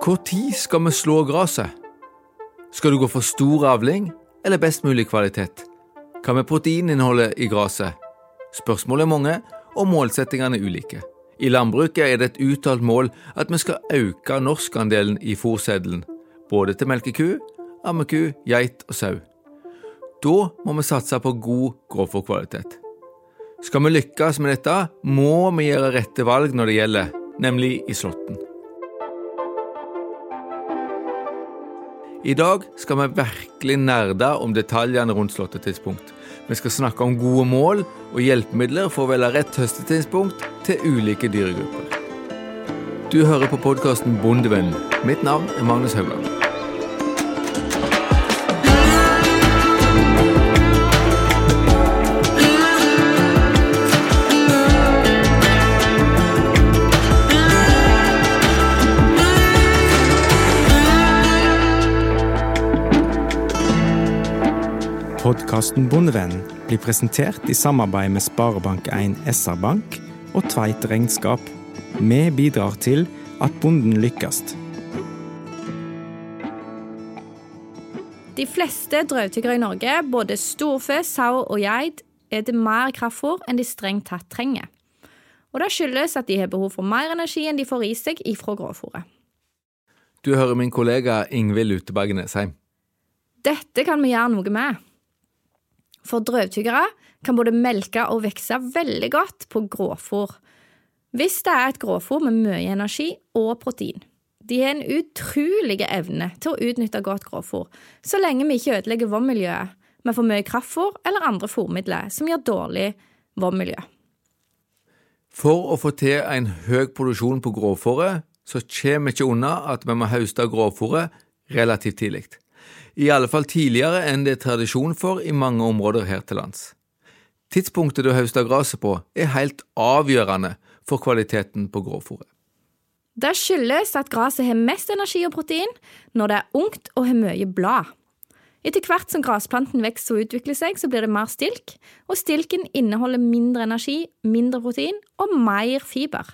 Når skal vi slå gresset? Skal du gå for stor avling eller best mulig kvalitet? Hva med proteininnholdet i gresset? Spørsmålene er mange, og målsettingene er ulike. I landbruket er det et uttalt mål at vi skal øke norskandelen i fòrseddelen, både til melkeku, ammeku, geit og sau. Da må vi satse på god grovfòrkvalitet. Skal vi lykkes med dette, må vi gjøre rette valg når det gjelder, nemlig i slåtten. I dag skal vi virkelig nerde om detaljene rundt slåttetidspunkt. Vi skal snakke om gode mål og hjelpemidler for å velge rett høstetidspunkt til ulike dyregrupper. Du hører på podkasten Bondevennen. Mitt navn er Magnus Haugland. Podkasten Bondevennen blir presentert i samarbeid med Sparebank1 SR-Bank og Tveit Regnskap. Vi bidrar til at bonden lykkes. De fleste drøvtyggere i Norge, både storfe, sau og geit, det mer kraftfôr enn de strengt tatt trenger. Og Det skyldes at de har behov for mer energi enn de får i seg ifra grovfòret. Du hører min kollega Ingvild Uteberg Nesheim. Dette kan vi gjøre noe med. For drøvtyggere kan både melke og vokse veldig godt på gråfòr. Hvis det er et gråfòr med mye energi og protein. De har en utrolig evne til å utnytte godt gråfòr, så lenge vi ikke ødelegger vannmiljøet med for mye kraftfòr eller andre fòrmidler som gjør dårlig vannmiljø. For å få til en høy produksjon på gråfòret, så kommer vi ikke unna at vi må høste gråfòret relativt tidlig. I alle fall tidligere enn det er tradisjon for i mange områder her til lands. Tidspunktet du høster gresset på, er helt avgjørende for kvaliteten på grovfòret. Det skyldes at gresset har mest energi og protein når det er ungt og har mye blad. Etter hvert som grasplanten vokser og utvikler seg, så blir det mer stilk, og stilken inneholder mindre energi, mindre protein og mer fiber.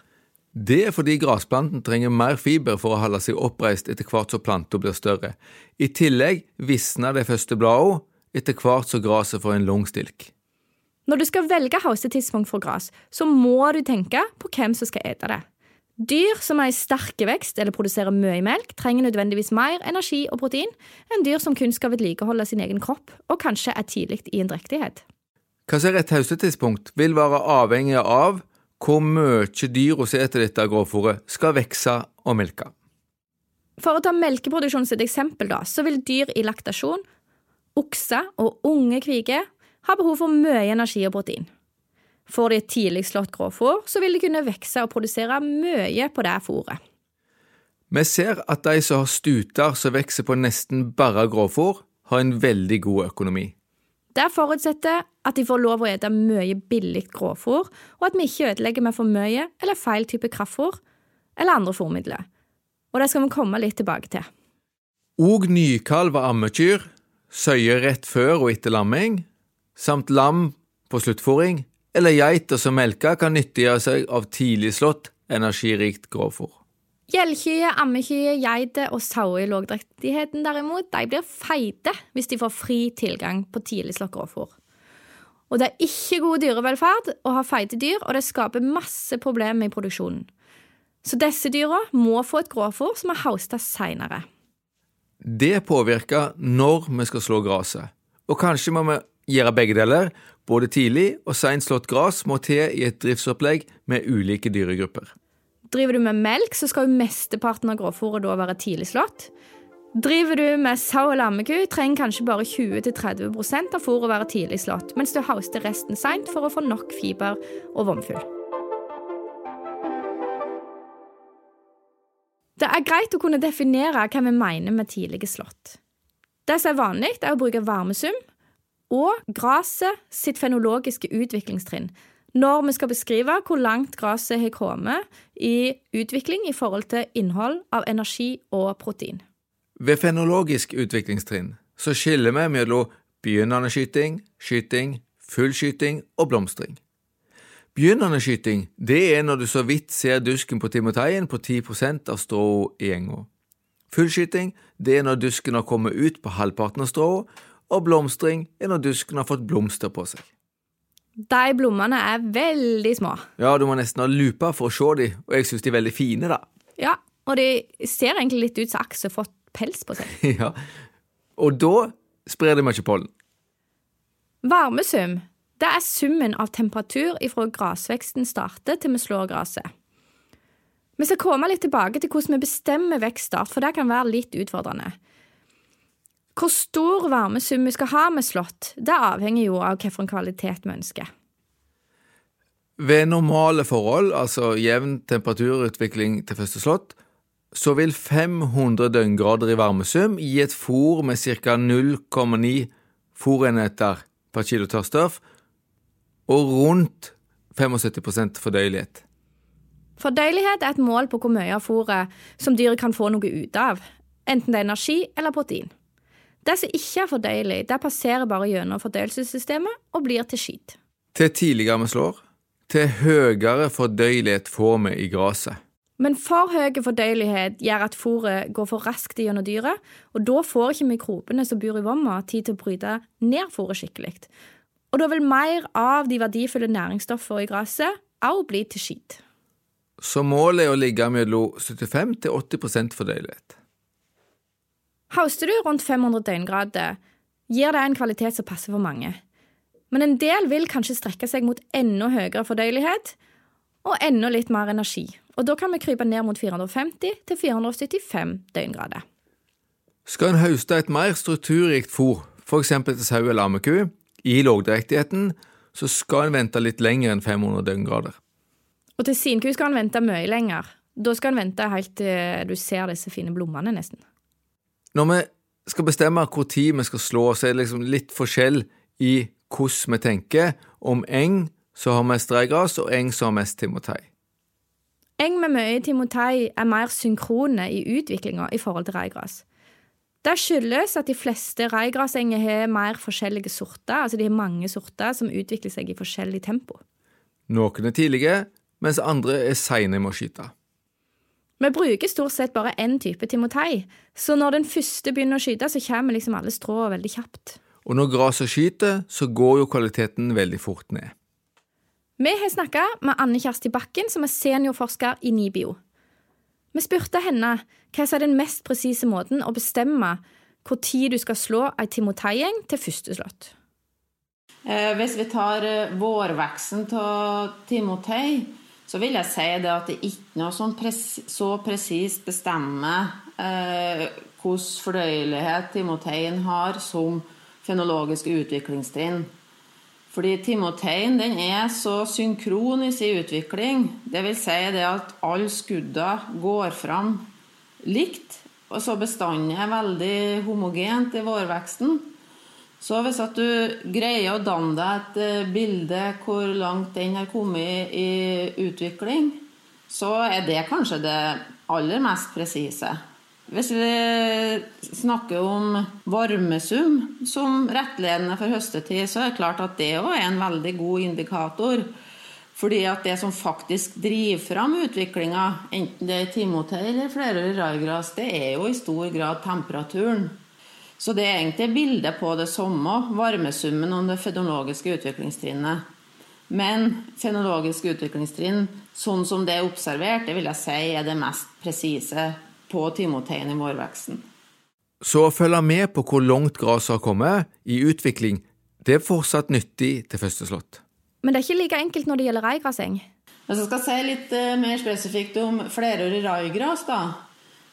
Det er fordi grasplanten trenger mer fiber for å holde seg oppreist etter hvert som planta blir større. I tillegg visner de første bladene etter hvert som gresset får en lang stilk. Når du skal velge hausetidspunkt for gras, så må du tenke på hvem som skal ete det. Dyr som er i sterk vekst eller produserer mye melk, trenger nødvendigvis mer energi og protein enn dyr som kun skal vedlikeholde sin egen kropp og kanskje er tidlig i en drektighet. Hva som er et hausetidspunkt, vil være avhengig av hvor mye dyr som eter dette grovfòret, skal vokse og melke. For å ta melkeproduksjonen et eksempel, da, så vil dyr i laktasjon, okser og unge kviger ha behov for mye energi og protein. Får de et tidlig slått grovfòr, så vil de kunne vokse og produsere mye på det fôret. Vi ser at de som har stuter som vokser på nesten bare grovfòr, har en veldig god økonomi. Det forutsetter at de får lov å ete mye billig grovfôr, og at vi ikke ødelegger med for mye eller feil type kraftfôr eller andre fôrmidler. Og det skal vi komme litt tilbake til. Og nykalv av ammekyr, søyer rett før og etter lamming, samt lam på sluttfòring, eller geiter som melker kan nyttiggjøre seg av tidligslått, energirikt grovfôr. Gjellkyer, ammekyer, geiter og sauer i lågdrektigheten derimot, de blir feite hvis de får fri tilgang på tidligslått grovfôr. Og det er ikke god dyrevelferd å ha feite dyr, og det skaper masse problemer i produksjonen. Så disse dyra må få et gråfòr som er hausta seinere. Det påvirker når vi skal slå gresset, og kanskje må vi gjøre begge deler. Både tidlig og seint slått gress må til i et driftsopplegg med ulike dyregrupper. Driver du med melk, så skal jo mesteparten av grovfôret da være tidlig slått. Driver du med sau og lammeku, trenger kanskje bare 20-30 av fôret være tidlig slått, mens du hauster resten seint for å få nok fiber og vannfull. Det er greit å kunne definere hva vi mener med tidlige slått. Det som er vanlig, er å bruke varmesum og gresset sitt fenologiske utviklingstrinn når vi skal beskrive hvor langt gresset har kommet i utvikling i forhold til innhold av energi og protein. Ved fenologisk utviklingstrinn så skiller vi mellom begynnende skyting, skyting, full skyting og blomstring. Begynnende skyting det er når du så vidt ser dusken på timoteien på 10% av strået i enga. Fullskyting det er når dusken har kommet ut på halvparten av strået, og blomstring er når dusken har fått blomster på seg. De blommene er veldig små. Ja, du må nesten ha lupa for å se dem, og jeg syns de er veldig fine, da. Ja, og de ser egentlig litt ut som aks har fått pels på seg. ja. Og da sprer de mye pollen. Varmesum det er summen av temperatur ifra grasveksten starter til vi slår gresset. Vi skal komme litt tilbake til hvordan vi bestemmer vekststart, for det kan være litt utfordrende. Hvor stor varmesum vi skal ha med slått, det avhenger jo av hvilken kvalitet vi ønsker. Ved normale forhold, altså jevn temperaturutvikling til første slått, så vil 500 døgngrader i varmesum gi et fôr med ca. 0,9 fôrenheter per kilo tørrstoff og rundt 75% fordøyelighet. Fordøyelighet er et mål på hvor mye av fôret som dyret kan få noe ut av, enten det er energi eller protein. Det som ikke er fordøyelig, det passerer bare gjennom fordøyelsessystemet og blir til skit. Til tidligere vi slår, til høyere fordøyelighet får vi i gresset. Men for høy fordøyelighet gjør at fôret går for raskt gjennom dyret, og da får ikke mikrobene som bor i vomma, tid til å bryte ned fôret skikkelig. Og da vil mer av de verdifulle næringsstoffene i gresset også bli til skit. Så målet er å ligge mellom 75 til 80% fordøyelighet. Hauster du rundt 500 døgngrader, gir det en kvalitet som passer for mange. Men en del vil kanskje strekke seg mot enda høyere fordøyelighet og enda litt mer energi, og da kan vi krype ned mot 450 til 475 døgngrader. Skal en høste et mer strukturrikt fôr, f.eks. til sau eller ammeku, i lågdrektigheten, så skal en vente litt lenger enn 500 døgngrader. Og til sinku skal en vente mye lenger. Da skal en vente helt til du ser disse fine blommene, nesten. Når vi skal bestemme hvor tid vi skal slå, så er det liksom litt forskjell i hvordan vi tenker. Om eng så har mest reigras, og eng som har mest timotei. Eng med mye timotei er mer synkrone i utviklinga i forhold til reigras. Det skyldes at de fleste reigrasenger har mer forskjellige sorter, altså de har mange sorter som utvikler seg i forskjellig tempo. Noen er tidlige, mens andre er seine med å skyte. Vi bruker stort sett bare én type timotei, så når den første begynner å skyte, så kommer liksom alle strå veldig kjapt. Og når gresset skyter, så går jo kvaliteten veldig fort ned. Vi har snakka med Anne Kjersti Bakken, som er seniorforsker i NIBIO. Vi spurte henne hva som er den mest presise måten å bestemme hvor tid du skal slå ei timoteigjeng til første slått. Eh, hvis vi tar eh, vårveksten av timotei, så vil jeg si det at det ikke noe sånn pres så presist bestemmer eh, hvordan fordøyelighet timoteien har som fenologiske utviklingstrinn. Fordi timoteien den er så synkron i utvikling. Det vil si det at alle skuddene går fram likt. Og så bestandet er veldig homogent i vårveksten. Så hvis at du greier å danne deg et eh, bilde hvor langt den har kommet i utvikling, så er det kanskje det aller mest presise. Hvis vi snakker om varmesum som rettledende for høstetid, så er det klart at det òg er en veldig god indikator. Fordi at det som faktisk driver fram utviklinga, enten det er timotei eller flerårig raigras, det er jo i stor grad temperaturen. Så det er egentlig bildet på det samme, varmesummen om det fenologiske utviklingstrinnet. Men fenologiske utviklingstrinn, sånn som det er observert, det vil jeg si er det mest presise på timoteien i vårveksten. Så å følge med på hvor langt gresset har kommet i utvikling, det er fortsatt nyttig til første slått. Men det er ikke like enkelt når det gjelder reigrasing? Hvis jeg skal si litt eh, mer spesifikt om flerårig raigras, da,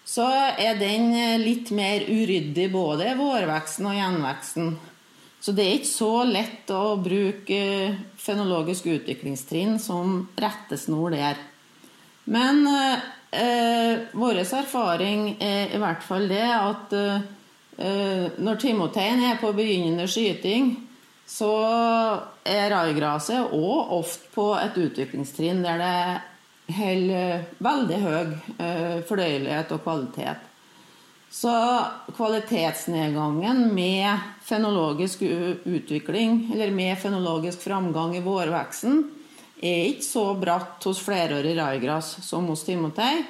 så er den eh, litt mer uryddig både vårveksten og gjenveksten. Så det er ikke så lett å bruke eh, fenologisk utviklingstrinn som rettesnor der. Men eh, vår erfaring er i hvert fall det at eh, når timoteien er på begynnende skyting, så er raigraset òg ofte på et utviklingstrinn der det holder veldig høy eh, fordøyelighet og kvalitet. Så kvalitetsnedgangen med fenologisk utvikling, eller med fenologisk framgang i vårveksten, er ikke så bratt hos flerårig raigras som hos timotei.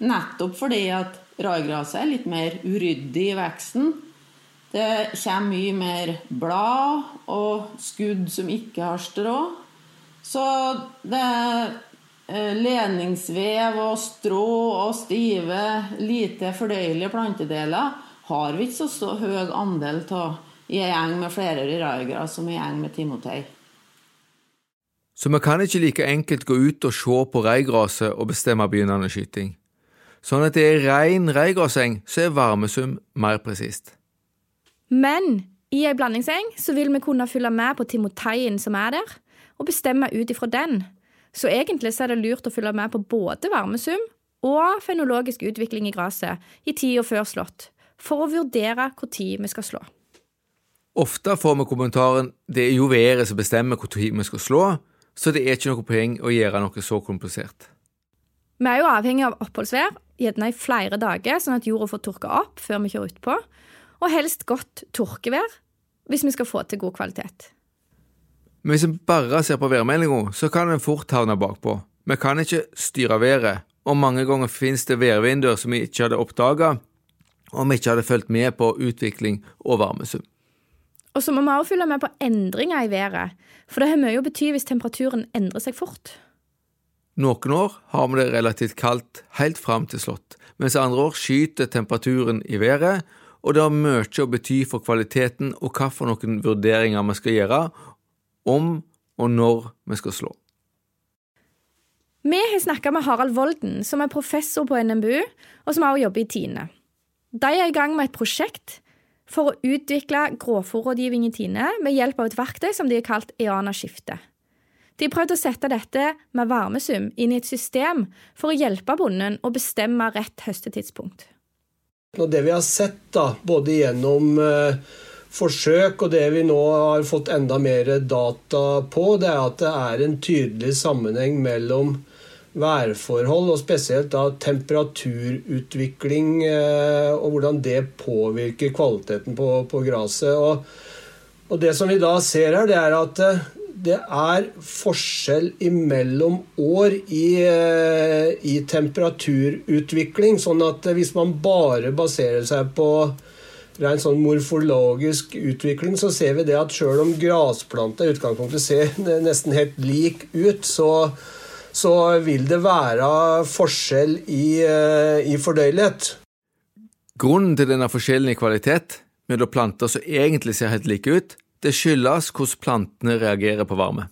Nettopp fordi at raigraset er litt mer uryddig i veksten. Det kommer mye mer blad og skudd som ikke har strå. Så det eh, ledningsvev og strå og stive, lite fordøyelige plantedeler har vi ikke så høy andel av i en gjeng med flere raigras som i en gjeng med timotei. Så vi kan ikke like enkelt gå ut og se på reigraset og bestemme begynnende skyting. Sånn at det er rein reigraseng, så er varmesum mer presist. Men i ei blandingseng så vil vi kunne følge med på timoteien som er der, og bestemme ut ifra den. Så egentlig så er det lurt å følge med på både varmesum og fenologisk utvikling i gresset i tida før slått, for å vurdere når vi skal slå. Ofte får vi kommentaren det er jo været som bestemmer når vi skal slå, så det er ikke noe poeng å gjøre noe så komplisert. Vi er jo avhengig av oppholdsvær, gjerne i flere dager, sånn at jorda får tørka opp før vi kjører utpå, og helst godt tørkevær hvis vi skal få til god kvalitet. Men hvis en bare ser på værmeldinga, så kan en fort havne bakpå. Vi kan ikke styre været, og mange ganger finnes det værvinduer som vi ikke hadde oppdaga om vi ikke hadde fulgt med på utvikling og varmesum. Og så må vi også følge med på endringer i været, for det har mye å bety hvis temperaturen endrer seg fort. Noen år har vi det relativt kaldt helt fram til slått, mens andre år skyter temperaturen i været, og det har mye å bety for kvaliteten og hvilke vurderinger vi skal gjøre om og når vi skal slå. Vi har snakka med Harald Volden, som er professor på NMBU, og som også jobber i Tine. De er i gang med et prosjekt for å utvikle grovfòrrådgivning i Tine med hjelp av et verktøy som de har kalt Eana skifte. De har prøvd å sette dette med varmesum inn i et system for å hjelpe bonden å bestemme rett høstetidspunkt. Og det vi har sett, da, både gjennom eh, forsøk og det vi nå har fått enda mer data på, det er at det er en tydelig sammenheng mellom værforhold, og spesielt da temperaturutvikling eh, og hvordan det påvirker kvaliteten på, på gresset. Og, og, det som vi da ser her, det er at eh, det er forskjell imellom år i, eh, i temperaturutvikling. Sånn at hvis man bare baserer seg på rent sånn morfologisk utvikling, så ser vi det at sjøl om grasplanta i utgangspunktet ser nesten helt lik ut, så så vil det være forskjell i, eh, i fordøyelighet. Grunnen til denne forskjellen i kvalitet mellom planter som egentlig ser helt like ut, det skyldes hvordan plantene reagerer på varme.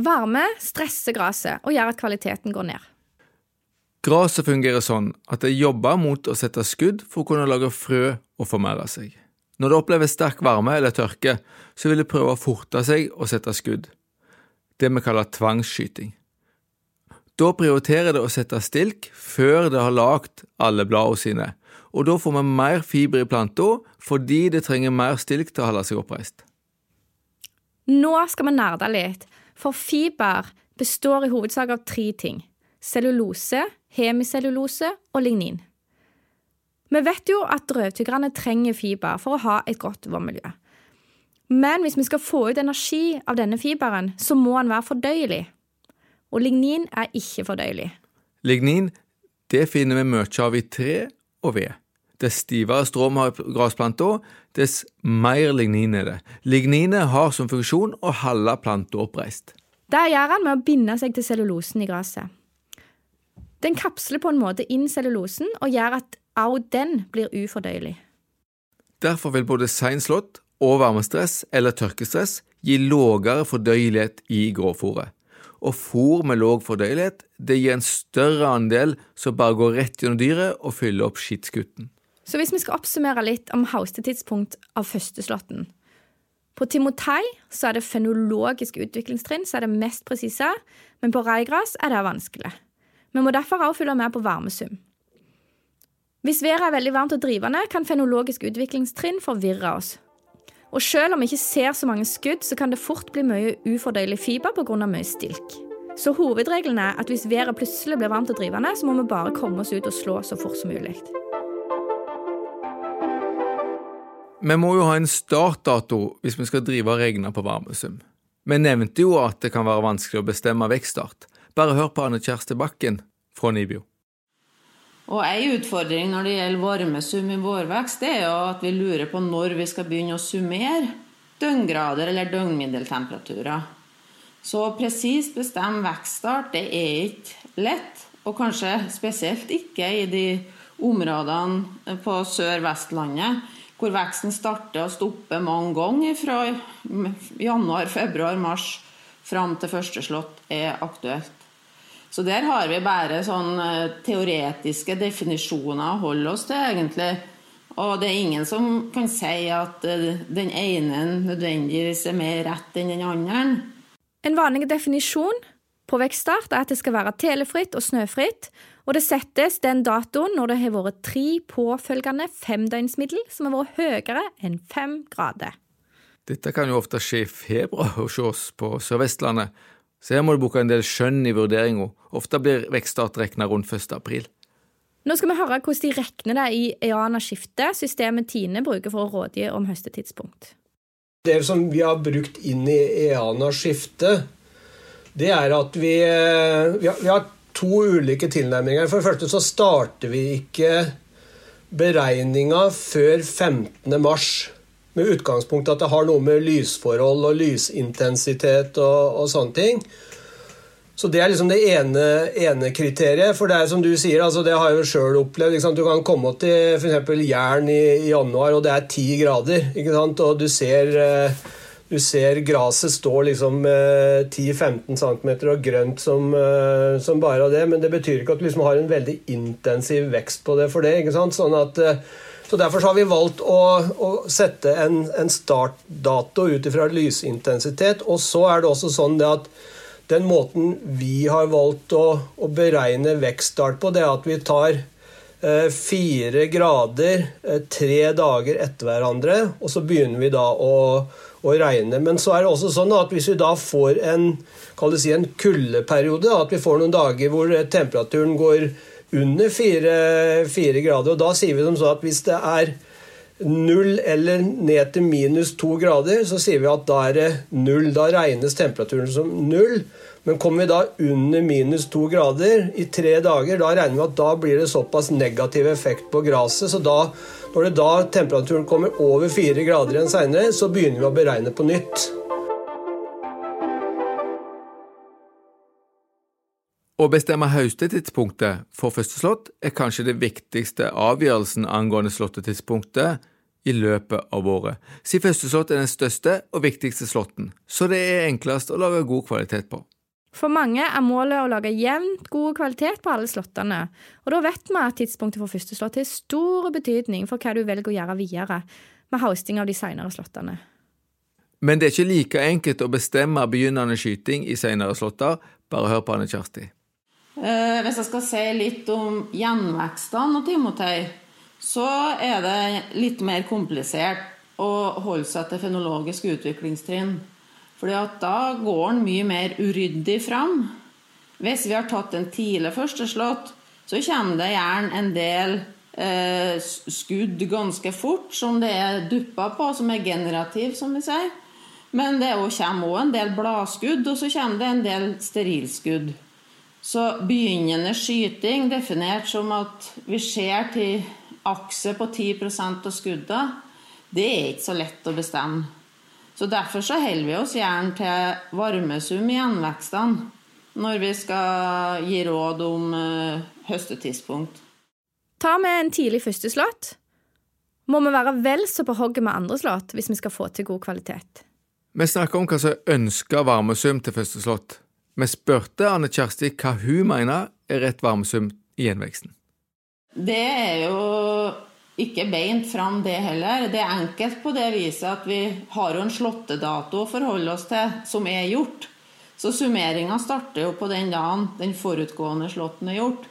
Varme stresser gresset og gjør at kvaliteten går ned. Gresset fungerer sånn at det jobber mot å sette skudd for å kunne lage frø og formere seg. Når det opplever sterk varme eller tørke, så vil det prøve å forte seg og sette skudd. Det vi kaller tvangsskyting. Da prioriterer det å sette stilk før det har lagd alle bladene sine, og da får vi mer fiber i planta fordi det trenger mer stilk til å holde seg oppreist. Nå skal vi nerde litt, for fiber består i hovedsak av tre ting – cellulose, hemicellulose og lignin. Vi vet jo at drøvtyggerne trenger fiber for å ha et godt vannmiljø. Men hvis vi skal få ut energi av denne fiberen, så må den være fordøyelig og lignin er ikke fordøyelig. Lignin det finner vi mye av i tre og ved. Dess stivere strå vi har i gressplanta, dess mer lignin er det. Ligninet har som funksjon å holde planta oppreist. Det gjør han med å binde seg til cellulosen i gresset. Den kapsler på en måte inn cellulosen og gjør at også den blir ufordøyelig. Derfor vil både seinslått og varmestress eller tørkestress gi lavere fordøyelighet i grovfòret og fôr med låg fordøyelighet det gir en større andel som bare går rett gjennom dyret og fyller opp skittskutten. Så hvis vi skal oppsummere litt om haustetidspunkt av førsteslåtten På timotei så er det fenologisk utviklingstrinn som er det mest presise, men på reigras er det vanskelig. Vi må derfor også følge med på varmesum. Hvis været er veldig varmt og drivende, kan fenologisk utviklingstrinn forvirre oss. Og selv om vi ikke ser så mange skudd, så kan det fort bli mye ufordøyelig fiber pga. mye stilk. Så hovedregelen er at hvis været plutselig blir varmt og drivende, så må vi bare komme oss ut og slå så fort som mulig. Vi må jo ha en startdato hvis vi skal drive og regne på varmesum. Vi nevnte jo at det kan være vanskelig å bestemme vekststart. Bare hør på Anne Kjersti Bakken fra Nibio. Og ei utfordring når det gjelder varmesum i vårvekst, det er jo at vi lurer på når vi skal begynne å summere døgngrader eller døgnmiddeltemperaturer. Så presist bestemme vekststart, det er ikke lett. Og kanskje spesielt ikke i de områdene på Sør-Vestlandet hvor veksten starter og stopper mange ganger fra januar, februar, mars fram til første slått er aktuelt. Så der har vi bare sånn teoretiske definisjoner å holde oss til, egentlig. Og det er ingen som kan si at den ene nødvendigvis er mer rett enn den andre. En vanlig definisjon på vekststart er at det skal være telefritt og snøfritt, og det settes den datoen når det har vært tre påfølgende femdøgnsmiddel som har vært høyere enn fem grader. Dette kan jo ofte skje i februar hos oss på Sør-Vestlandet, så her må du bruke en del skjønn i vurderinga. Ofte blir vekststart regna rundt 1. april. Nå skal vi høre hvordan de regner det i EANA-skiftet, systemet Tine bruker for å rådgi om høstetidspunkt. Det som vi har brukt inn i EANA-skiftet, det er at vi, eh, vi, har, vi, har, to ulike tilnærminger. For det første så starter vi ikke beregninga før 15. mars. Med utgangspunkt at det har noe med lysforhold og lysintensitet og, og sånne ting. Så Det er liksom det ene, ene, kriteriet. For det er som du sier, altså det har jeg jo sjøl opplevd. Liksom, du kan komme til f.eks. Jæren i, i, januar, og det er ti grader. ikke sant? Og du ser, eh, du ser gresset står liksom 10-15 eh, cm og grønt som, eh, som, bare av det. Men det betyr ikke at du liksom har en veldig intensiv vekst på det for det. ikke sant? Sånn at så Derfor har vi valgt å, å sette en, en startdato ut ifra lysintensitet. Og så er det også sånn at den måten vi har valgt å, å beregne vekststart på, det er at vi tar eh, fire grader eh, tre dager etter hverandre, og så begynner vi da å, å regne. Men så er det også sånn at hvis vi da får en, si en kuldeperiode, at vi får noen dager hvor temperaturen går under fire, fire grader, og da sier vi som så at hvis det er null eller ned til minus to grader, så sier vi at da er det null. Da regnes temperaturen som null. Men kommer vi da under minus to grader i tre dager, da regner vi at da blir det såpass negativ effekt på gresset. Så da, når det da temperaturen kommer over fire grader igjen seinere, så begynner vi å beregne på nytt. Å bestemme høstetidspunktet for første slått er kanskje det viktigste avgjørelsen angående slåttetidspunktet i løpet av året, siden første slått er den største og viktigste slåtten, så det er enklest å lage god kvalitet på. For mange er målet å lage jevnt god kvalitet på alle slåttene, og da vet vi at tidspunktet for første slått har stor betydning for hva du velger å gjøre videre med hosting av de senere slåttene. Men det er ikke like enkelt å bestemme begynnende skyting i senere slåtter. Bare hør på Anne Kjersti. Eh, hvis jeg skal si litt om gjenvekstene av timotei, så er det litt mer komplisert å holde seg til fenologisk utviklingstrinn. Fordi at da går den mye mer uryddig fram. Hvis vi har tatt en tidlig førsteslått, så kommer det gjerne en del eh, skudd ganske fort, som det er dupper på, som er generativ, som vi sier. Men det kommer òg en del bladskudd, og så kommer det en del sterilskudd. Så begynnende skyting, definert som at vi ser til akse på 10% av skuddene, det er ikke så lett å bestemme. Så Derfor så holder vi oss gjerne til varmesum i gjenvekstene når vi skal gi råd om uh, høstetidspunkt. Tar vi en tidlig førsteslått, må vi være vel så på hogget med andre slått hvis vi skal få til god kvalitet. Vi snakker om hva som er ønska varmesum til første slått. Vi spurte Anne Kjersti hva hun mener er rett varmesum i gjenveksten. Det er jo ikke beint fram, det heller. Det er enkelt på det viset at vi har jo en slåttedato å forholde oss til, som er gjort. Så summeringa starter jo på den dagen den forutgående slåtten er gjort.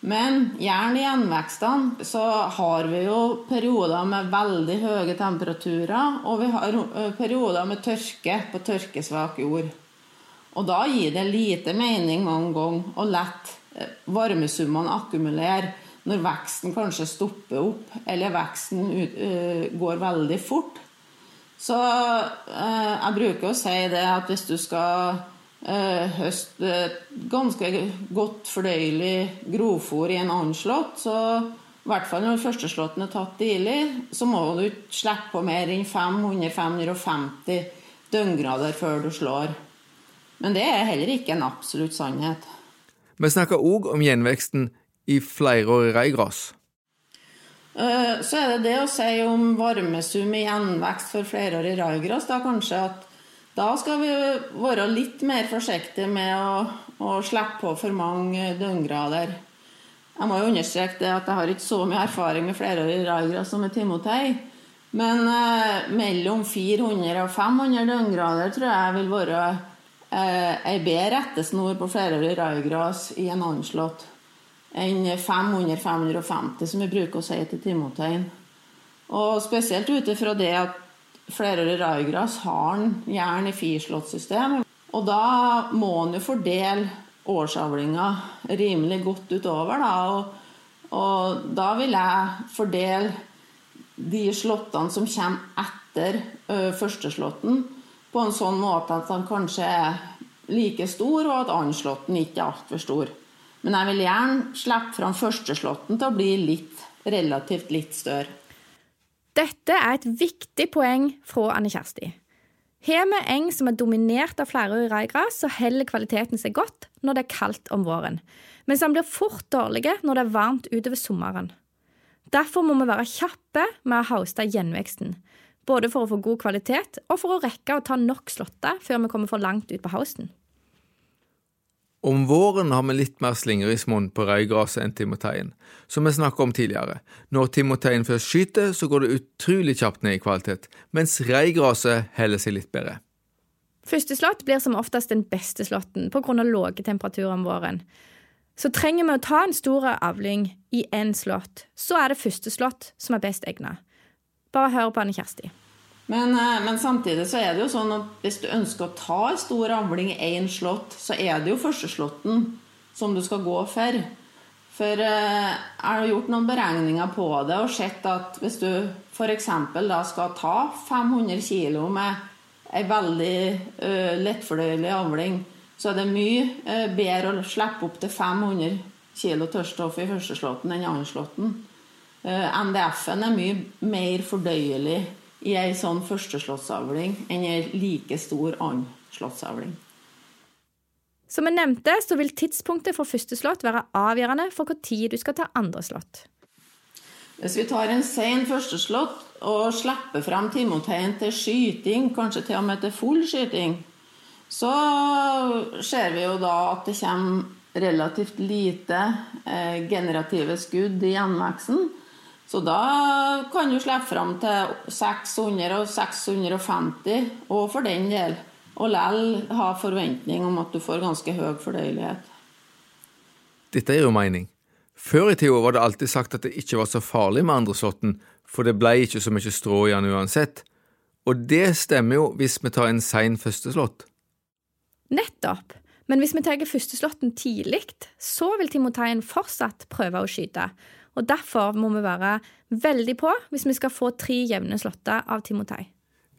Men gjerne i gjenvekstene så har vi jo perioder med veldig høye temperaturer, og vi har perioder med tørke på tørkesvak jord. Og da gir det lite mening mange ganger å la varmesummene akkumulere når veksten kanskje stopper opp, eller veksten ut, uh, går veldig fort. Så uh, jeg bruker å si det at hvis du skal uh, høste ganske godt fordøyelig grovfôr i en annen slått, så i hvert fall når førsteslåtten er tatt tidlig, så må du ikke slippe på mer enn 500-550 døgngrader før du slår. Men det er heller ikke en absolutt sannhet. Vi snakker òg om gjenveksten i flerårig reigras. Eh, så er det det å si om varmesum i gjenvekst for flerårig raigras, da kanskje at da skal vi være litt mer forsiktige med å, å slippe på for mange døgngrader. Jeg må jo understreke det at jeg har ikke så mye erfaring med flerårig raigras som med timotei. Men eh, mellom 400 og 500 døgngrader tror jeg vil være ei bedre rettesnor på flerårig raigras i en anslått enn 500-550, som vi bruker å si til timotein. Og spesielt ut ifra det at flerårig raigras har en jern i firslåttsystem. Og da må en jo fordele årsavlinga rimelig godt utover. Da. Og, og, da vil jeg fordele de slåttene som kommer etter ø, førsteslåtten, på en sånn måte at han kanskje er like stor, og at annenslåtten ikke er altfor stor. Men jeg vil gjerne slippe fram førsteslåtten til å bli litt, relativt litt større. Dette er et viktig poeng fra Anne Kjersti. Har vi eng som er dominert av flerårig raigras, så holder kvaliteten seg godt når det er kaldt om våren, mens den blir fort dårlig når det er varmt utover sommeren. Derfor må vi være kjappe med å hauste gjenveksten, både for å få god kvalitet og for å rekke å ta nok slåtter før vi kommer for langt ut på hausten. Om våren har vi litt mer slingringsmonn på røygraset enn timoteien, som vi snakket om tidligere. Når timoteien først skyter, så går det utrolig kjapt ned i kvalitet, mens røygraset holder seg litt bedre. Første slått blir som oftest den beste slåtten pga. lave temperaturer om våren. Så trenger vi å ta en stor avling i én slått, så er det første slått som er best egnet. Bare hør på Anne Kjersti. Men, eh, men, samtidig så er det jo sånn at hvis du ønsker å ta en stor avling i én slått, så er det jo førsteslåtten som du skal gå for. For eh, jeg har gjort noen beregninger på det og sett at hvis du f.eks. da skal ta 500 kg med ei veldig uh, lettfordøyelig avling, så er det mye uh, bedre å slippe opp til 500 kg tørrstoff i førsteslåtten enn i andreslåtten. NDF-en er mye mer fordøyelig i ei sånn førsteslåssavling enn ei like stor annen slåssavling. Som jeg nevnte, så vil tidspunktet for første slått være avgjørende for hvor tid du skal ta andre slått. Hvis vi tar en sen førsteslått og slipper frem timoteien til skyting, kanskje til og med til full skyting, så ser vi jo da at det kommer relativt lite eh, generative skudd i gjenveksten. Så da kan du slippe fram til 600 og 650, og for den del. Og lell ha forventning om at du får ganske høy fordøyelighet. Dette er jo mening. Før i tida var det alltid sagt at det ikke var så farlig med andreslåtten, for det ble ikke så mye strå i den uansett. Og det stemmer jo hvis vi tar en sein førsteslått. Nettopp. Men hvis vi tar førsteslåtten tidlig, så vil timoteien fortsatt prøve å skyte og Derfor må vi være veldig på hvis vi skal få tre jevne slåtter av Timotei.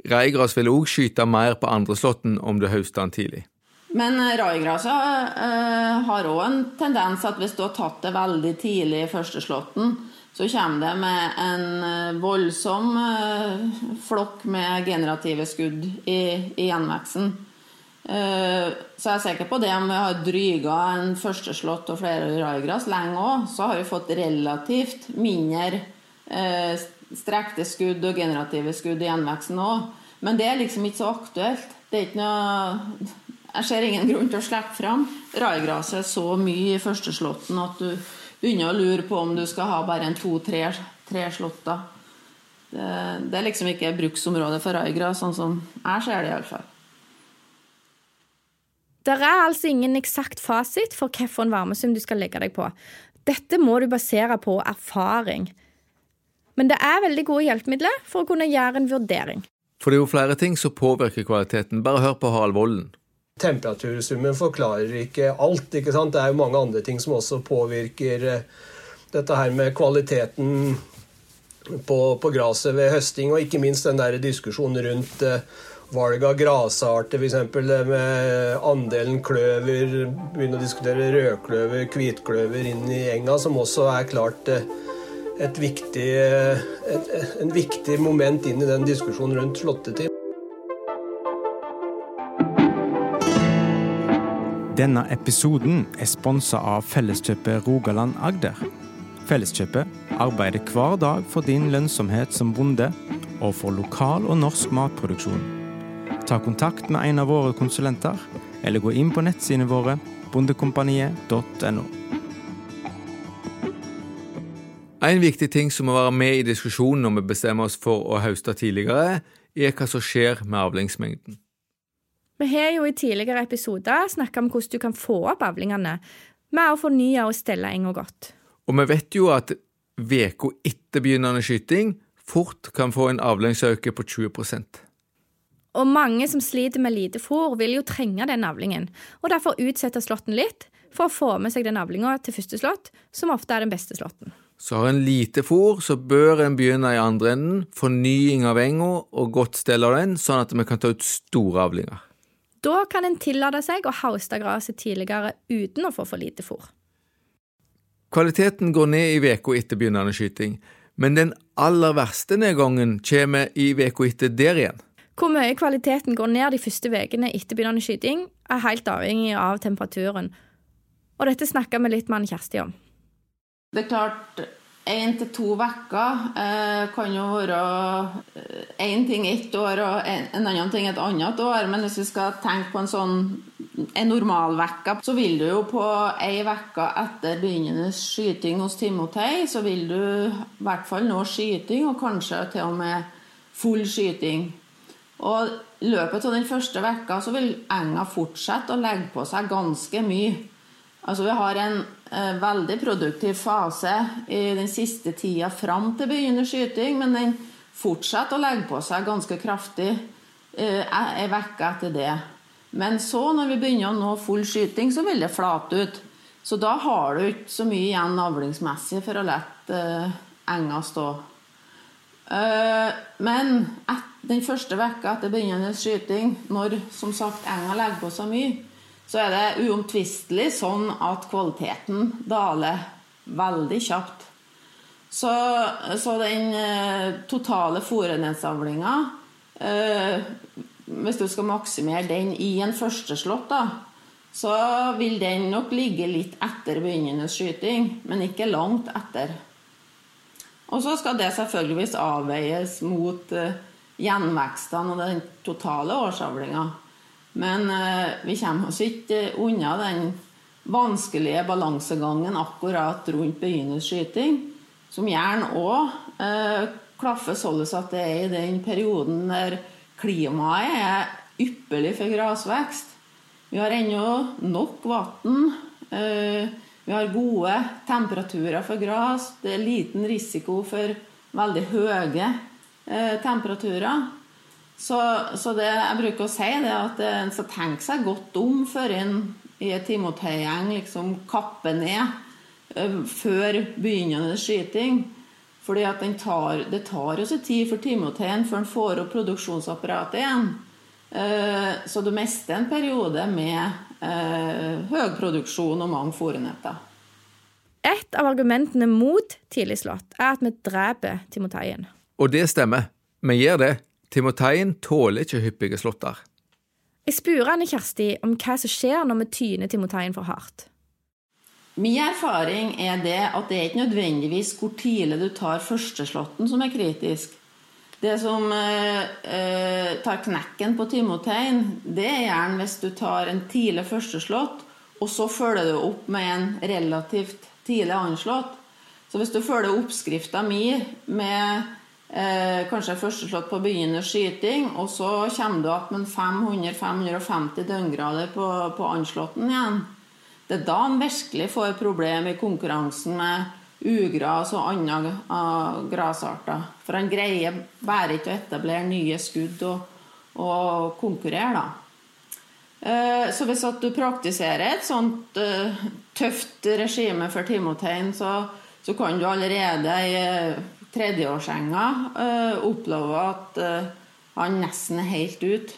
Raigras vil òg skyte mer på andreslåtten om du høster den tidlig. Men eh, raigrasa uh, har òg en tendens at hvis du har tatt det veldig tidlig i første slåtten, så kommer det med en uh, voldsom uh, flokk med generative skudd i, i gjenveksten. Eh, så jeg er sikker på det om vi har dryga en førsteslått og flere raigras lenge òg, så har vi fått relativt mindre eh, strekte skudd og generative skudd i gjenveksten òg. Men det er liksom ikke så aktuelt. Det er ikke noe Jeg ser ingen grunn til å slippe fram raigraset så mye i førsteslåtten at du begynner å lure på om du skal ha bare en to-tre slåtter. Det, det, er liksom ikke bruksområdet for raigras, sånn som jeg ser det iallfall. Det er altså ingen eksakt fasit for hvilken varmesum du skal legge deg på. Dette må du basere på erfaring. Men det er veldig gode hjelpemidler for å kunne gjøre en vurdering. For det er jo flere ting som påvirker kvaliteten. Bare hør på Harald Volden. Temperatursummen forklarer ikke alt. ikke sant? Det er jo mange andre ting som også påvirker eh, dette her med kvaliteten på, på gresset ved høsting, og ikke minst den der diskusjonen rundt eh, valg av grasarter, f.eks. med andelen kløver. Begynne å diskutere rødkløver, hvitkløver inn i enga, som også er klart eh, et viktig, eh, et, en viktig moment inn i den diskusjonen rundt slåttetid. Denne episoden er sponsa av Felleskjøpet Rogaland Agder. Felleskjøpet arbeider hver dag for din lønnsomhet som bonde, og for lokal og norsk matproduksjon. Ta kontakt med en av våre konsulenter, eller gå inn på nettsidene våre bondekompaniet.no. En viktig ting som må være med i diskusjonen når vi bestemmer oss for å høste tidligere, er hva som skjer med avlingsmengden. Vi har jo i tidligere episoder snakka om hvordan du kan få opp avlingene med å fornye og stelle enga godt. Og vi vet jo at uka etter begynnende skyting fort kan få en avlingsøkning på 20 Og mange som sliter med lite fôr, vil jo trenge den avlingen, og derfor utsette slåtten litt for å få med seg den avlinga til første slått, som ofte er den beste slåtten. Så har en lite fôr, så bør en begynne i andre enden, fornying av enga og godt stell av den, sånn at vi kan ta ut store avlinger. Da kan en tillate seg å hauste gresset tidligere uten å få for lite fôr. Kvaliteten går ned i uka etter begynnende skyting, men den aller verste nedgangen kommer i uka etter der igjen. Hvor mye kvaliteten går ned de første ukene etter begynnende skyting, er helt avhengig av temperaturen. Og dette snakka vi litt med Anne Kjersti om. Det er klart, én til to uker eh, kan jo være én ting ett år og en, en, annen ting et annet år. Men hvis vi skal tenke på en sånn en normaluke, så vil du jo på ei uke etter begynnende skyting hos Timotei, så vil du i hvert fall nå skyting, og kanskje til og med full skyting. Og i løpet av den første vekka så vil enga fortsette å legge på seg ganske mye. Altså Vi har en eh, veldig produktiv fase i den siste tida fram til begynnende skyting, men den fortsetter å legge på seg ganske kraftig eh, ei etter det. Men så, når vi begynner å nå full skyting, så vil det flate ut. Så da har du ikke så mye igjen avlingsmessig for å la eh, enga stå. Uh, men den første vekka etter begynnende skyting, når som sagt enga legger på seg mye, så er det uomtvistelig sånn at kvaliteten daler veldig kjapt. Så, så den eh, totale fôrenhetsavlinga eh, Hvis du skal maksimere den i en førsteslått, da, så vil den nok ligge litt etter begynnende skyting, men ikke langt etter. Og så skal det selvfølgeligvis avveies mot eh, gjenvekstene og den totale årsavlinga. Men eh, vi kommer oss ikke unna den vanskelige balansegangen akkurat rundt begynnerskyting, som gjerne òg eh, klaffer sånn at det er i den perioden der klimaet er ypperlig for grasvekst. Vi har ennå nok vann. Eh, vi har gode temperaturer for gras. Det er liten risiko for veldig høye eh, temperaturer. Så, så, det jeg bruker å si, det at en skal tenke seg godt om før en i et timoteigjeng liksom kapper ned eh, før begynnende skyting. Fordi Det tar jo sin tid for timoteien før en får opp produksjonsapparatet igjen. Uh, så du mister en periode med uh, høy produksjon og mange fòrenetter. Et av argumentene mot tidlig slått er at vi dreper timoteien. Og det stemmer. Vi gjør det. Timoteien tåler ikke hyppige slåtter. Jeg spurte Anne Kjersti om hva som skjer når vi tyner timoteien for hardt. Min erfaring er det at det er ikke nødvendigvis hvor tidlig du tar førsteslåtten som er kritisk. Det som eh, eh, tar knekken på timoteien, det er gjerne hvis du tar en tidlig førsteslått, og så følger du opp med en relativt tidlig anslått. Så hvis du følger oppskrifta mi med Eh, kanskje førsteslått på begynnende skyting, og så kommer du opp med 500-550 døgngrader på, på anslåtten igjen. Det er da en virkelig får problem i konkurransen med ugras og andre uh, grasarter. For han greier bare ikke å etablere nye skudd og, og konkurrere, da. Uh, så hvis du praktiserer et sånt uh, tøft regime for timotein, så, så kan du allerede i tredjeårsenga oppleve at, han nesten er helt ut.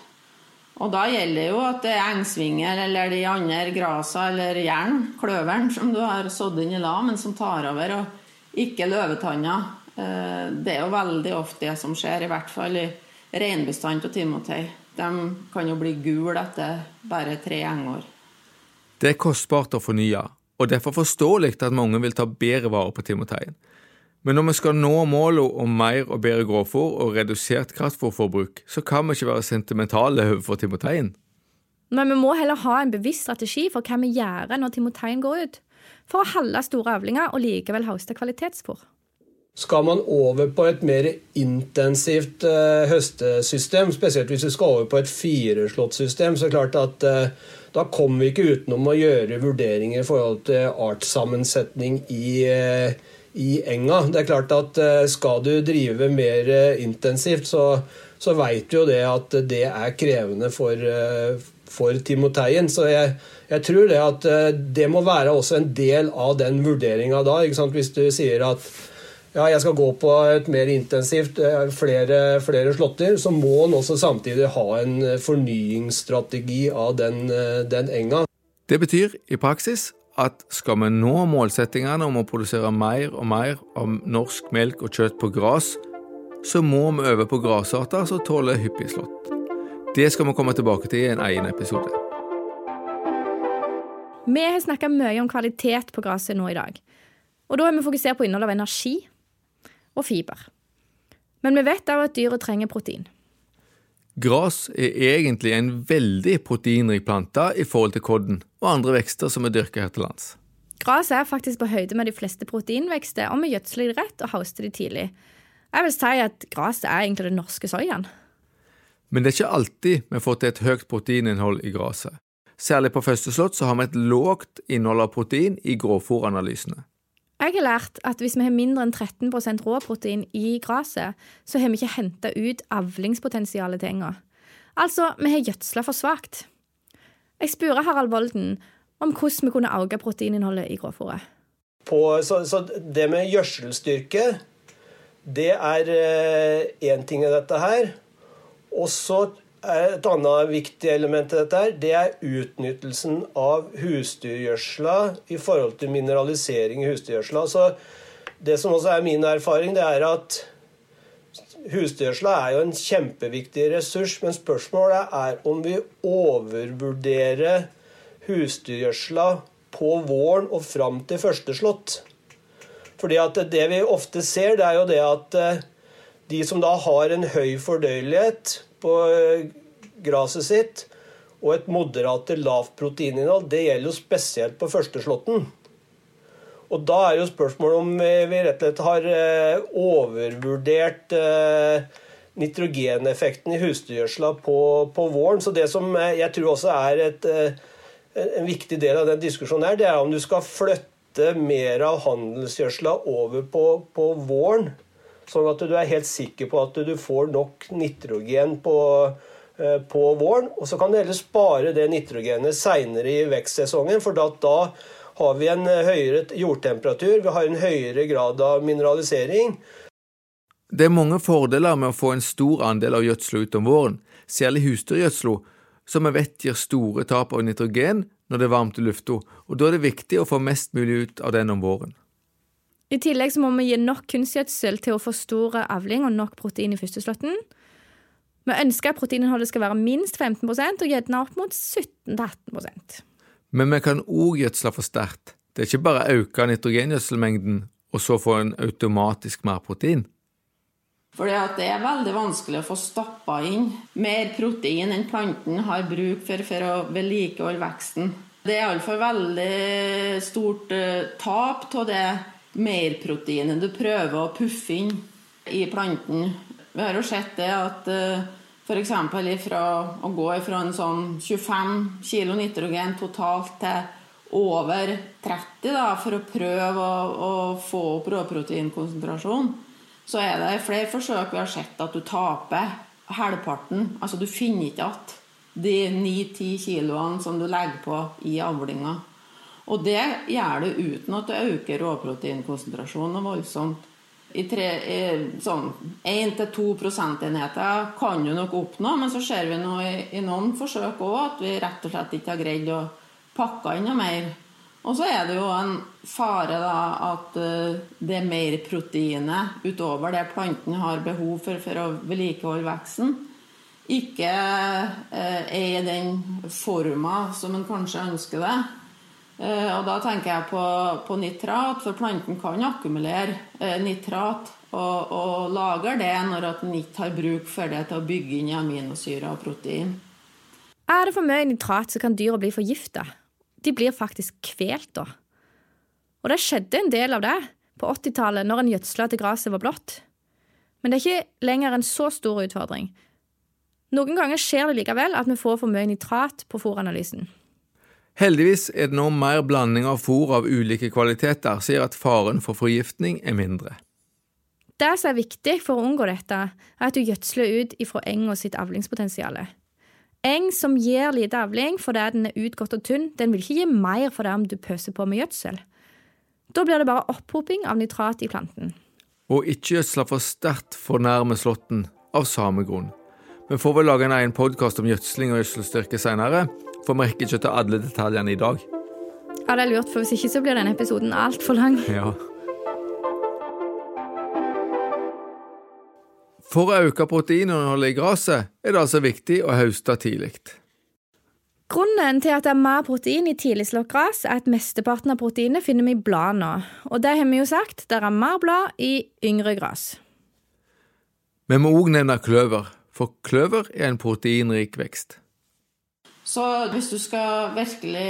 Og da gjelder jo at det er engsvinger eller de andre grasa eller jern, kløveren, som du har sådd inn i la, men som tar over, og ikke løvetanna. Eh, det er jo veldig ofte det som skjer, i hvert fall i reinbestanden av timotei. De kan jo bli gule etter bare tre engår. Det er kostbart å fornye, og derfor forståelig at mange vil ta bedre vare på timoteien. Men når vi skal nå målet om mer og bedre grovfòr og redusert kraftfòrforbruk, så kan vi ikke være sentimentale overfor timoteien. Men vi må heller ha en bevisst strategi for hva vi gjør når timoteien går ut, for å holde store avlinger og likevel høste kvalitetsfòr. Skal man over på et mer intensivt uh, høstesystem, spesielt hvis vi skal over på et fireslåttsystem, så er det klart at uh, da kommer vi ikke utenom å gjøre vurderinger i forhold til artssammensetning i, uh, i enga. Det er klart at Skal du drive mer intensivt, så, så veit du jo det at det er krevende for, for timoteien. Så jeg, jeg, tror det at det må være også en del av den vurderinga da. Hvis du sier at ja, jeg skal gå på et mer intensivt, eh, flere, flere slåtter, så må en også samtidig ha en eh, fornyingsstrategi av den, eh, den, enga. Det betyr i praksis at skal vi nå målsettingene om å produsere mer og mer av norsk melk og kjøtt på gras, så må vi øve på gressarter som tåler hyppig slått. Det skal vi komme tilbake til i en egen episode. Vi har snakka mye om kvalitet på gresset nå i dag. Og da har vi fokusert på innholdet av energi og fiber. Men vi vet òg at dyret trenger protein. Gras er egentlig en veldig proteinrik plante i forhold til kodden og andre vekster som er dyrka her til lands. Gras er faktisk på høyde med de fleste proteinvekster, og vi gjødsler det rett og hauster de tidlig. Jeg vil si at gras er egentlig den norske soyaen. Men det er ikke alltid vi får til et høyt proteininnhold i gresset. Særlig på første slått så har vi et lågt innhold av protein i grovfòranalysene. Jeg har lært at hvis vi har mindre enn 13% råprotein i gresset, så har vi ikke henta ut avlingspotensialet til enga. Altså, vi har gjødsla for svakt. Jeg spurte Harald Volden om hvordan vi kunne øke proteininnholdet i grovfòret. Så, så, det med gjødselstyrke, det er én eh, ting i dette her. Og så et annet viktig element i dette det er utnyttelsen av husdyrgjødsla i forhold til mineralisering i husdyrgjødsla. Det som også er min erfaring, det er at husdyrgjødsla er jo en kjempeviktig ressurs, men spørsmålet er om vi overvurderer husdyrgjødsla på våren og fram til første slått. Fordi at det vi ofte ser, det er jo det at eh, de som da har en høy fordøyelighet på eh, gresset sitt og et moderat til lavt proteininnhold, det gjelder jo spesielt på førsteslåtten. Og da er jo spørsmålet om vi rett og slett har eh, overvurdert eh, nitrogeneffekten i husdyrgjødsla på, på, våren. Så det som jeg tror også er et, en viktig del av den diskusjonen her, det er om du skal flytte mer av handelsgjødsla over på, på våren Sånn at du er helt sikker på at du får nok nitrogen på, eh, på våren. Og så kan du heller spare det nitrogenet seinere i vekstsesongen, for da, da har vi en høyere jordtemperatur, vi har en høyere grad av mineralisering. Det er mange fordeler med å få en stor andel av gjødsla ut om våren, særlig husdyrgjødsla, som vi vet gir store tap av nitrogen når det er varmt i lufta, og da er det viktig å få mest mulig ut av den om våren. I tillegg så må vi gi nok kunstgjødsel til å få store avling og nok protein i førsteslåtten. Vi ønsker at proteininnholdet skal være minst 15% og gjerne opp mot 17-18% Men vi kan òg gjødsle for sterkt. Det er ikke bare å øke nitrogengjødselmengden og så få en automatisk mer protein. Fordi det er veldig vanskelig å få stappa inn mer protein enn planten har bruk for for å vedlikeholde veksten. Det er iallfall veldig stort uh, tap av det merproteinet du prøver å puffe inn i planten. Vi har jo sett det at uh, f.eks. fra å gå fra en sånn 25 kg nitrogen totalt til over 30 da, for å prøve å, å få opp råproteinkonsentrasjonen, så er det flere forsøk vi har sett at du taper halvparten. Altså du finner ikke igjen de 9-10 kiloene som du legger på i avlinga. Og det gjør du uten at du øker råproteinkonsentrasjonen voldsomt. i, tre, i sånn 1-2 prosentenheter kan du nok oppnå, men så ser vi nå i, i noen forsøk òg at vi rett og slett ikke har greid å pakke inn noe mer. Og så er det jo en fare da at uh, det er mer proteinet utover det planten har behov for for å vedlikeholde veksten, ikke uh, er i den forma som en kanskje ønsker det. Uh, og da tenker jeg på, på, nitrat, for planten kan akkumulere nitrat og, og lager det når den ikke har bruk for det til å bygge inn aminosyre og protein. Er det for mye nitrat, så kan dyra bli forgifta de blir faktisk kvelt da. Og det skjedde en del av det på 80-tallet, når en gjødsla til gresset var blått. Men det er ikke lenger en så stor utfordring. Noen ganger skjer det likevel at vi får for mye nitrat på fôranalysen. Heldigvis er det nå mer blanding av fôr av ulike kvaliteter, sier at faren for forgiftning er mindre. Det som er viktig for å unngå dette, er at du gjødsler ut ifra enga sitt avlingspotensial. Eng som gir lite avling fordi den er utgått og tynn, den vil ikke gi mer for det om du pøser på med gjødsel. Da blir det bare opphoping av nitrat i planten. Og ikke gjødsle for sterkt for nærme slåtten, av samme grunn. Vi får vel lage en egen podkast om gjødsling og gjødselstyrke senere, for vi rekker ikke til alle detaljene i dag. Ja, det er lurt, for hvis ikke så blir denne episoden altfor lang. Ja. For å øke proteininnholdet i gresset er det altså viktig å høste tidlig. Grunnen til at det er mer protein i tidligslått gress, er at mesteparten av proteinet finner vi i bladene. Og det har vi jo sagt, det er mer blad i yngre gress. Vi må òg nevne kløver, for kløver er en proteinrik vekst. Så hvis du skal virkelig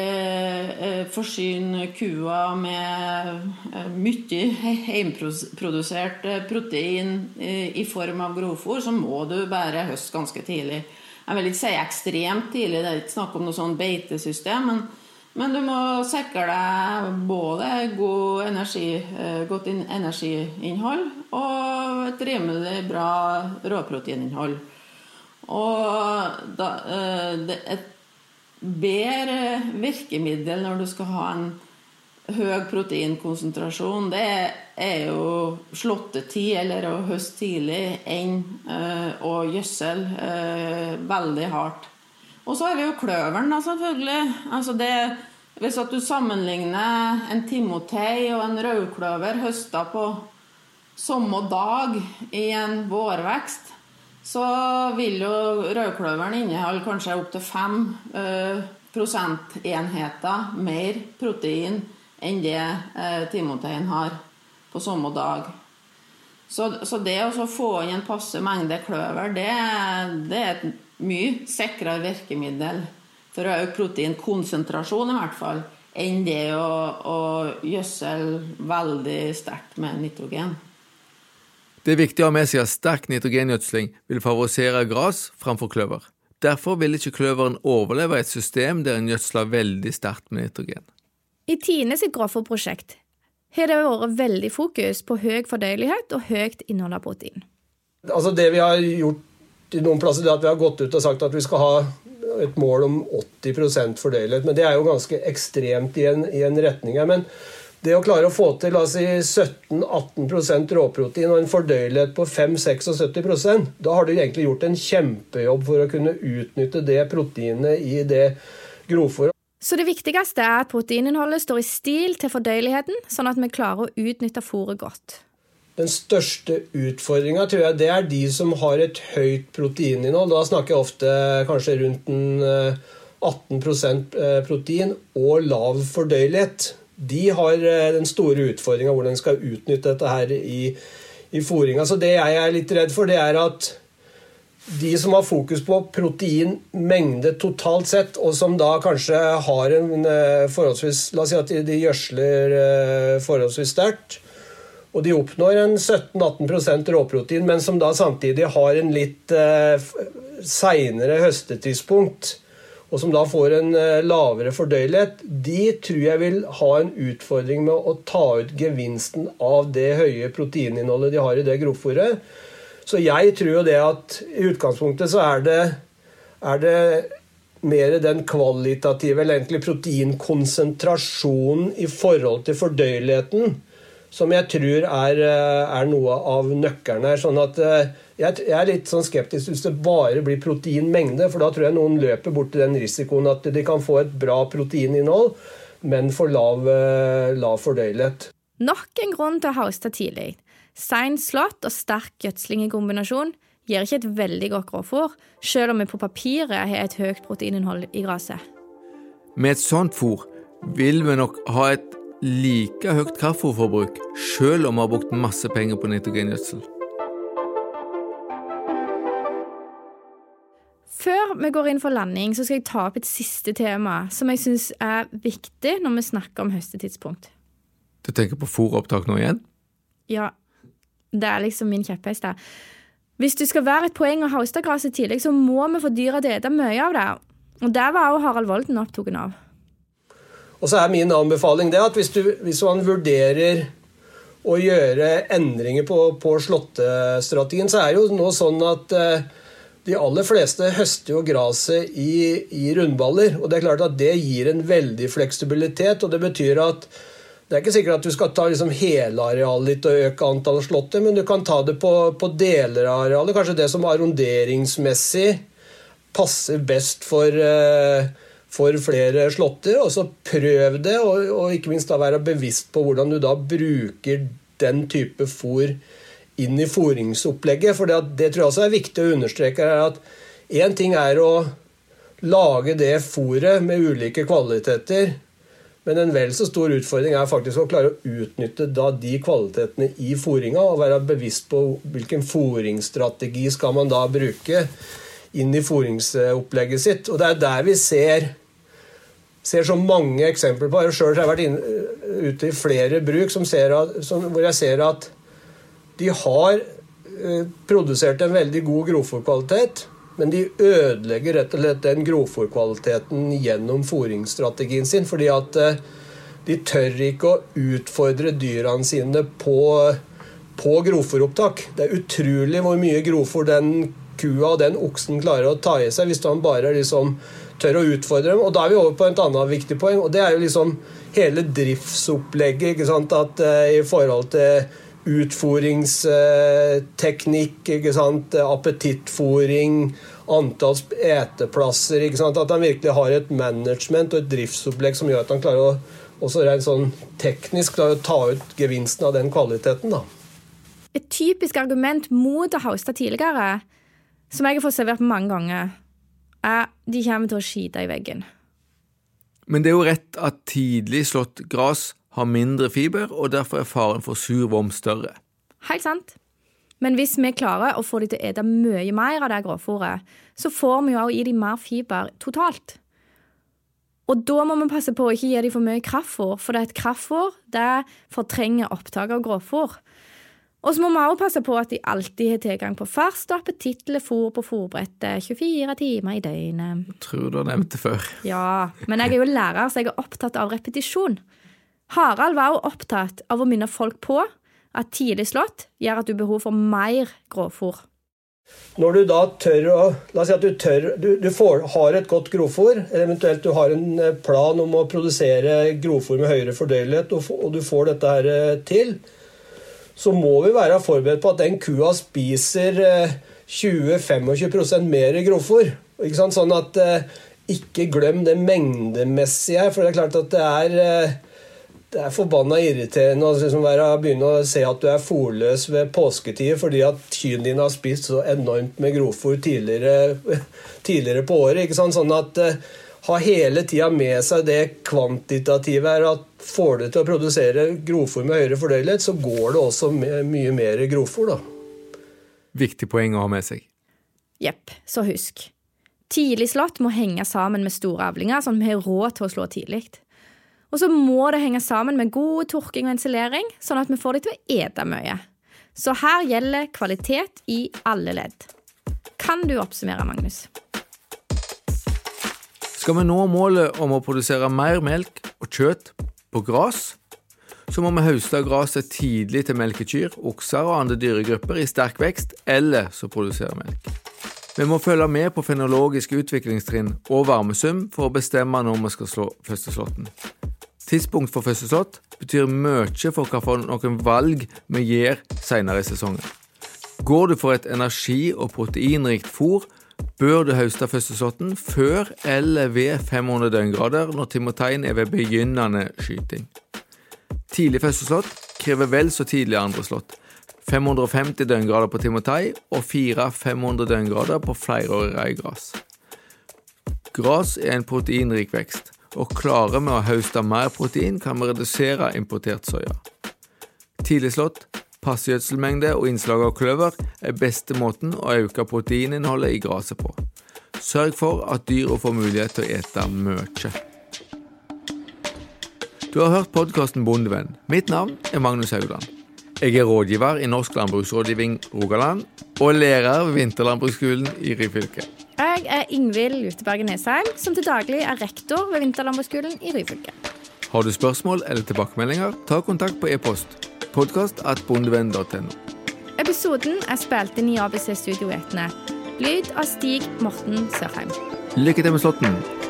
eh, forsyne kua med eh, mye hjemmeprodusert eh, protein i form av grovfôr, så må du bare høste ganske tidlig. Jeg vil ikke si ekstremt tidlig, det er ikke snakk om noe sånn beitesystem. Men, men, du må sikre deg både god energi, godt energiinnhold og et rimelig bra råproteininnhold. Og da, et bedre virkemiddel når du skal ha en høy proteinkonsentrasjon, det er jo slåttetid eller å høste tidlig enn uh, å gjødsel uh, veldig hardt. Og så har vi jo kløveren, da, selvfølgelig. Altså det, hvis du sammenligner en timotei og en rødkløver høsta på samme dag i en vårvekst, så vil jo rødkløveren inneholde kanskje opptil fem uh, prosentenheter mer protein enn det uh, timoteien har på samme dag. Så, det å få inn en passe mengde kløver, det, det er et mye sikrere virkemiddel for å øke proteinkonsentrasjon, i hvert fall, enn det å, å gjødsle veldig sterkt med nitrogen. Det er viktig å ha med seg at sterk nitrogengjødsling vil favorisere gras framfor kløver. Derfor vil ikke kløveren overleve et system der en gjødsler veldig sterkt med nitrogen. I Tine sitt grovfòrprosjekt har det vært veldig fokus på høy fordøyelighet og høyt innhold av protein. Altså Det vi har gjort i noen plasser, er at vi har gått ut og sagt at vi skal ha et mål om 80% fordøyelighet. Men det er jo ganske ekstremt i en, i en retning her. Men det å klare å få til la oss si, 17-18% råprotein og en fordøyelighet på 5-76% da har du egentlig gjort en kjempejobb for å kunne utnytte det proteinet i det grovfòret. Så det viktigste er at proteininnholdet står i stil til fordøyeligheten, sånn at vi klarer å utnytte fôret godt. Den største utfordringa tror jeg det er de som har et høyt proteininnhold. Da snakker jeg ofte kanskje rundt en 18 eh, eh, protein og lav fordøyelighet de har eh, den store utfordringa hvordan de skal utnytte dette her i, i fôringa. Så det jeg er litt redd for, det er at de som har fokus på proteinmengde totalt sett, og som da kanskje har en eh, forholdsvis La oss si at de gjødsler eh, forholdsvis sterkt, og de oppnår en 17-18% råprotein, men som da samtidig har en litt seinere høstetidspunkt, og som da får en eh, lavere fordøyelighet, de tror jeg vil ha en utfordring med å ta ut gevinsten av det høye proteininnholdet de har i det grovfòret. Så jeg tror jo det at i utgangspunktet så er det, er det mer den kvalitative, eller egentlig proteinkonsentrasjonen i forhold til fordøyeligheten, som jeg tror er, eh, er noe av nøkkelen her. sånn at eh, jeg, er litt sånn skeptisk hvis det bare blir proteinmengde, for da tror jeg noen løper bort til den risikoen at de kan få et bra proteininnhold, men for lav, eh, lav fordøyelighet. Nok en grunn til å hauste tidlig. Sein slått og sterk gjødsling i kombinasjon gir ikke et veldig godt grovfôr, selv om vi på papiret har et høyt proteininnhold i gresset. Med et sånt fôr vil vi nok ha et like høyt kraftfôrforbruk, selv om vi har brukt masse penger på nitrogengjødsel. Før vi går inn for landing, så skal jeg ta opp et siste tema som jeg syns er viktig når vi snakker om høstetidspunkt. Du tenker på fôropptak nå igjen? Ja, det er liksom min kjepphest. Hvis det skal være et poeng å hauste gresset tidlig, så må vi få dyra til å spise mye av det. Og det var også Harald Volden opptatt av. Og så er min anbefaling det at hvis, du, hvis man vurderer å gjøre endringer på, på slåttestrategien, så er det jo nå sånn at eh, de aller fleste høster jo gresset i, i, rundballer. Og det er klart at det gir en veldig fleksibilitet, og det betyr at det er ikke sikkert at du skal ta liksom hele arealet ditt og øke antallet slåtter, men du kan ta det på, på deler av arealet. Kanskje det som arronderingsmessig passer best for, uh, for flere slåtter. Og så prøv det, og, og, ikke minst da være bevisst på hvordan du da bruker den type fôr inn i fôringsopplegget. For det, det, tror jeg også er viktig å understreke. er at Én ting er å lage det fôret med ulike kvaliteter. Men en vel så stor utfordring er faktisk å klare å utnytte de kvalitetene i fôringa. Og være bevisst på hvilken fôringsstrategi skal man da bruke inn i fôringsopplegget sitt. Og det er der vi ser, ser så mange eksempler på Sjøl har vært inne, ute i flere bruk som at, som, hvor jeg ser at de har eh, produsert en veldig god grovfòrkvalitet, men de ødelegger rett og slett den grovfòrkvaliteten gjennom fòringsstrategien sin. fordi at eh, de tør ikke å utfordre dyrene sine på, på grovfòropptak. Det er utrolig hvor mye grovfòr den kua og den oksen klarer å ta i seg hvis man bare liksom tør å utfordre dem. Og da er vi over på et annet viktig poeng, og det er jo liksom hele driftsopplegget. ikke sant, at uh, I forhold til utforingsteknikk, appetittfòring, antall eteplasser. ikke sant, At han virkelig har et management og et driftsopplegg som gjør at han klarer å også rent sånn teknisk klarer å ta ut gevinsten av den kvaliteten. da. Et typisk argument mot å hoste tidligere, som jeg har fått servert mange ganger, er de kommer til å skite i veggen. Men det er jo rett at tidlig slått gress har mindre fiber, og derfor er faren for sur vom større. Helt sant. Men hvis vi klarer å få dem til å ete mye mer av det grovfòret, så får vi jo også gi dem mer fiber totalt. Og da må vi passe på å ikke gi dem for mye kraftfôr, for det er et kraftfôr det fortrenger opptak av grovfòr. Og så må vi også passe på at de alltid har tilgang på fast og appetittlig fôr på fôrbrettet 24 timer i døgnet. Jeg tror du har nevnt det før. Ja, men jeg er jo lærer, så jeg er opptatt av repetisjon. Harald var òg opptatt av å minne folk på at tidlig slått gjør at du har behov for mer grovfôr. Når du da tør å La oss si at du, tør, du, du får, har et godt grovfôr, eller eventuelt du har en eh, plan om å produsere grovfôr med høyere fordøyelighet, og, og, du får dette her eh, til, så må vi være forberedt på at den kua spiser 20-25 eh, mer grovfôr. Sånn at ikke glem det mengdemessige her, for det er klart at det er det er forbanna irriterende å liksom begynne å se at du er fòrløs ved påsketid fordi at kyrne dine har spist så enormt med grovfòr tidligere, tidligere, på året. ikke? Sånn at ha hele tida med seg det kvantitative her at får du til å produsere grovfòr med høyere fordøyelighet, så går det også med mye mer grovfòr, da. Viktig poeng å ha med seg. Jepp, så husk. Tidlig slått må henge sammen med store avlinger, sånn at vi har råd til å slå tidlig. Og så må det henge sammen med god torking og ensilering, sånn at vi får de til å ete mye. Så her gjelder kvalitet i alle ledd. Kan du oppsummere, Magnus? Skal vi nå målet om å produsere mer melk og kjøtt på gress, så må vi høste gresset tidlig til melkekyr, okser og andre dyregrupper i sterk vekst, eller som produserer melk. Vi må følge med på fenologiske utviklingstrinn og varmesum for å bestemme når vi skal slå første slåtten. Tidspunkt for fødselsslått betyr mye for hvilke valg vi gjør senere i sesongen. Går du for et energi- og proteinrikt fôr, bør du høste fødselsslåtten før eller ved 500 døgngrader når timoteien er ved begynnende skyting. Tidlig fødselsslått krever vel så tidlig andre slått. 550 døgngrader på timotei og 400-500 døgngrader på flerårig reigras. Gras er en proteinrik vekst, og klarer vi å høste mer protein, kan vi redusere importert soya. Tidligslått, passgjødselmengde og innslag av kløver er beste måten å øke proteininnholdet i gresset på. Sørg for at dyra får mulighet til å ete mye. Du har hørt podkasten Bondevenn. Mitt navn er Magnus Haugland. Jeg er rådgiver i Norsk landbruksrådgivning Rogaland og lærer ved Vinterlandbruksskolen i Ryfylke. Jeg er Ingvild Luteberget Nesheim, som til daglig er rektor ved Vinterlandbruksskolen i Ryfylke. Har du spørsmål eller tilbakemeldinger, ta kontakt på e-post podkast at bondevenn.no. Episoden er spilt inn i ABC Studio Etne. Lyd av Stig Morten Sørheim. Lykke til med slåtten.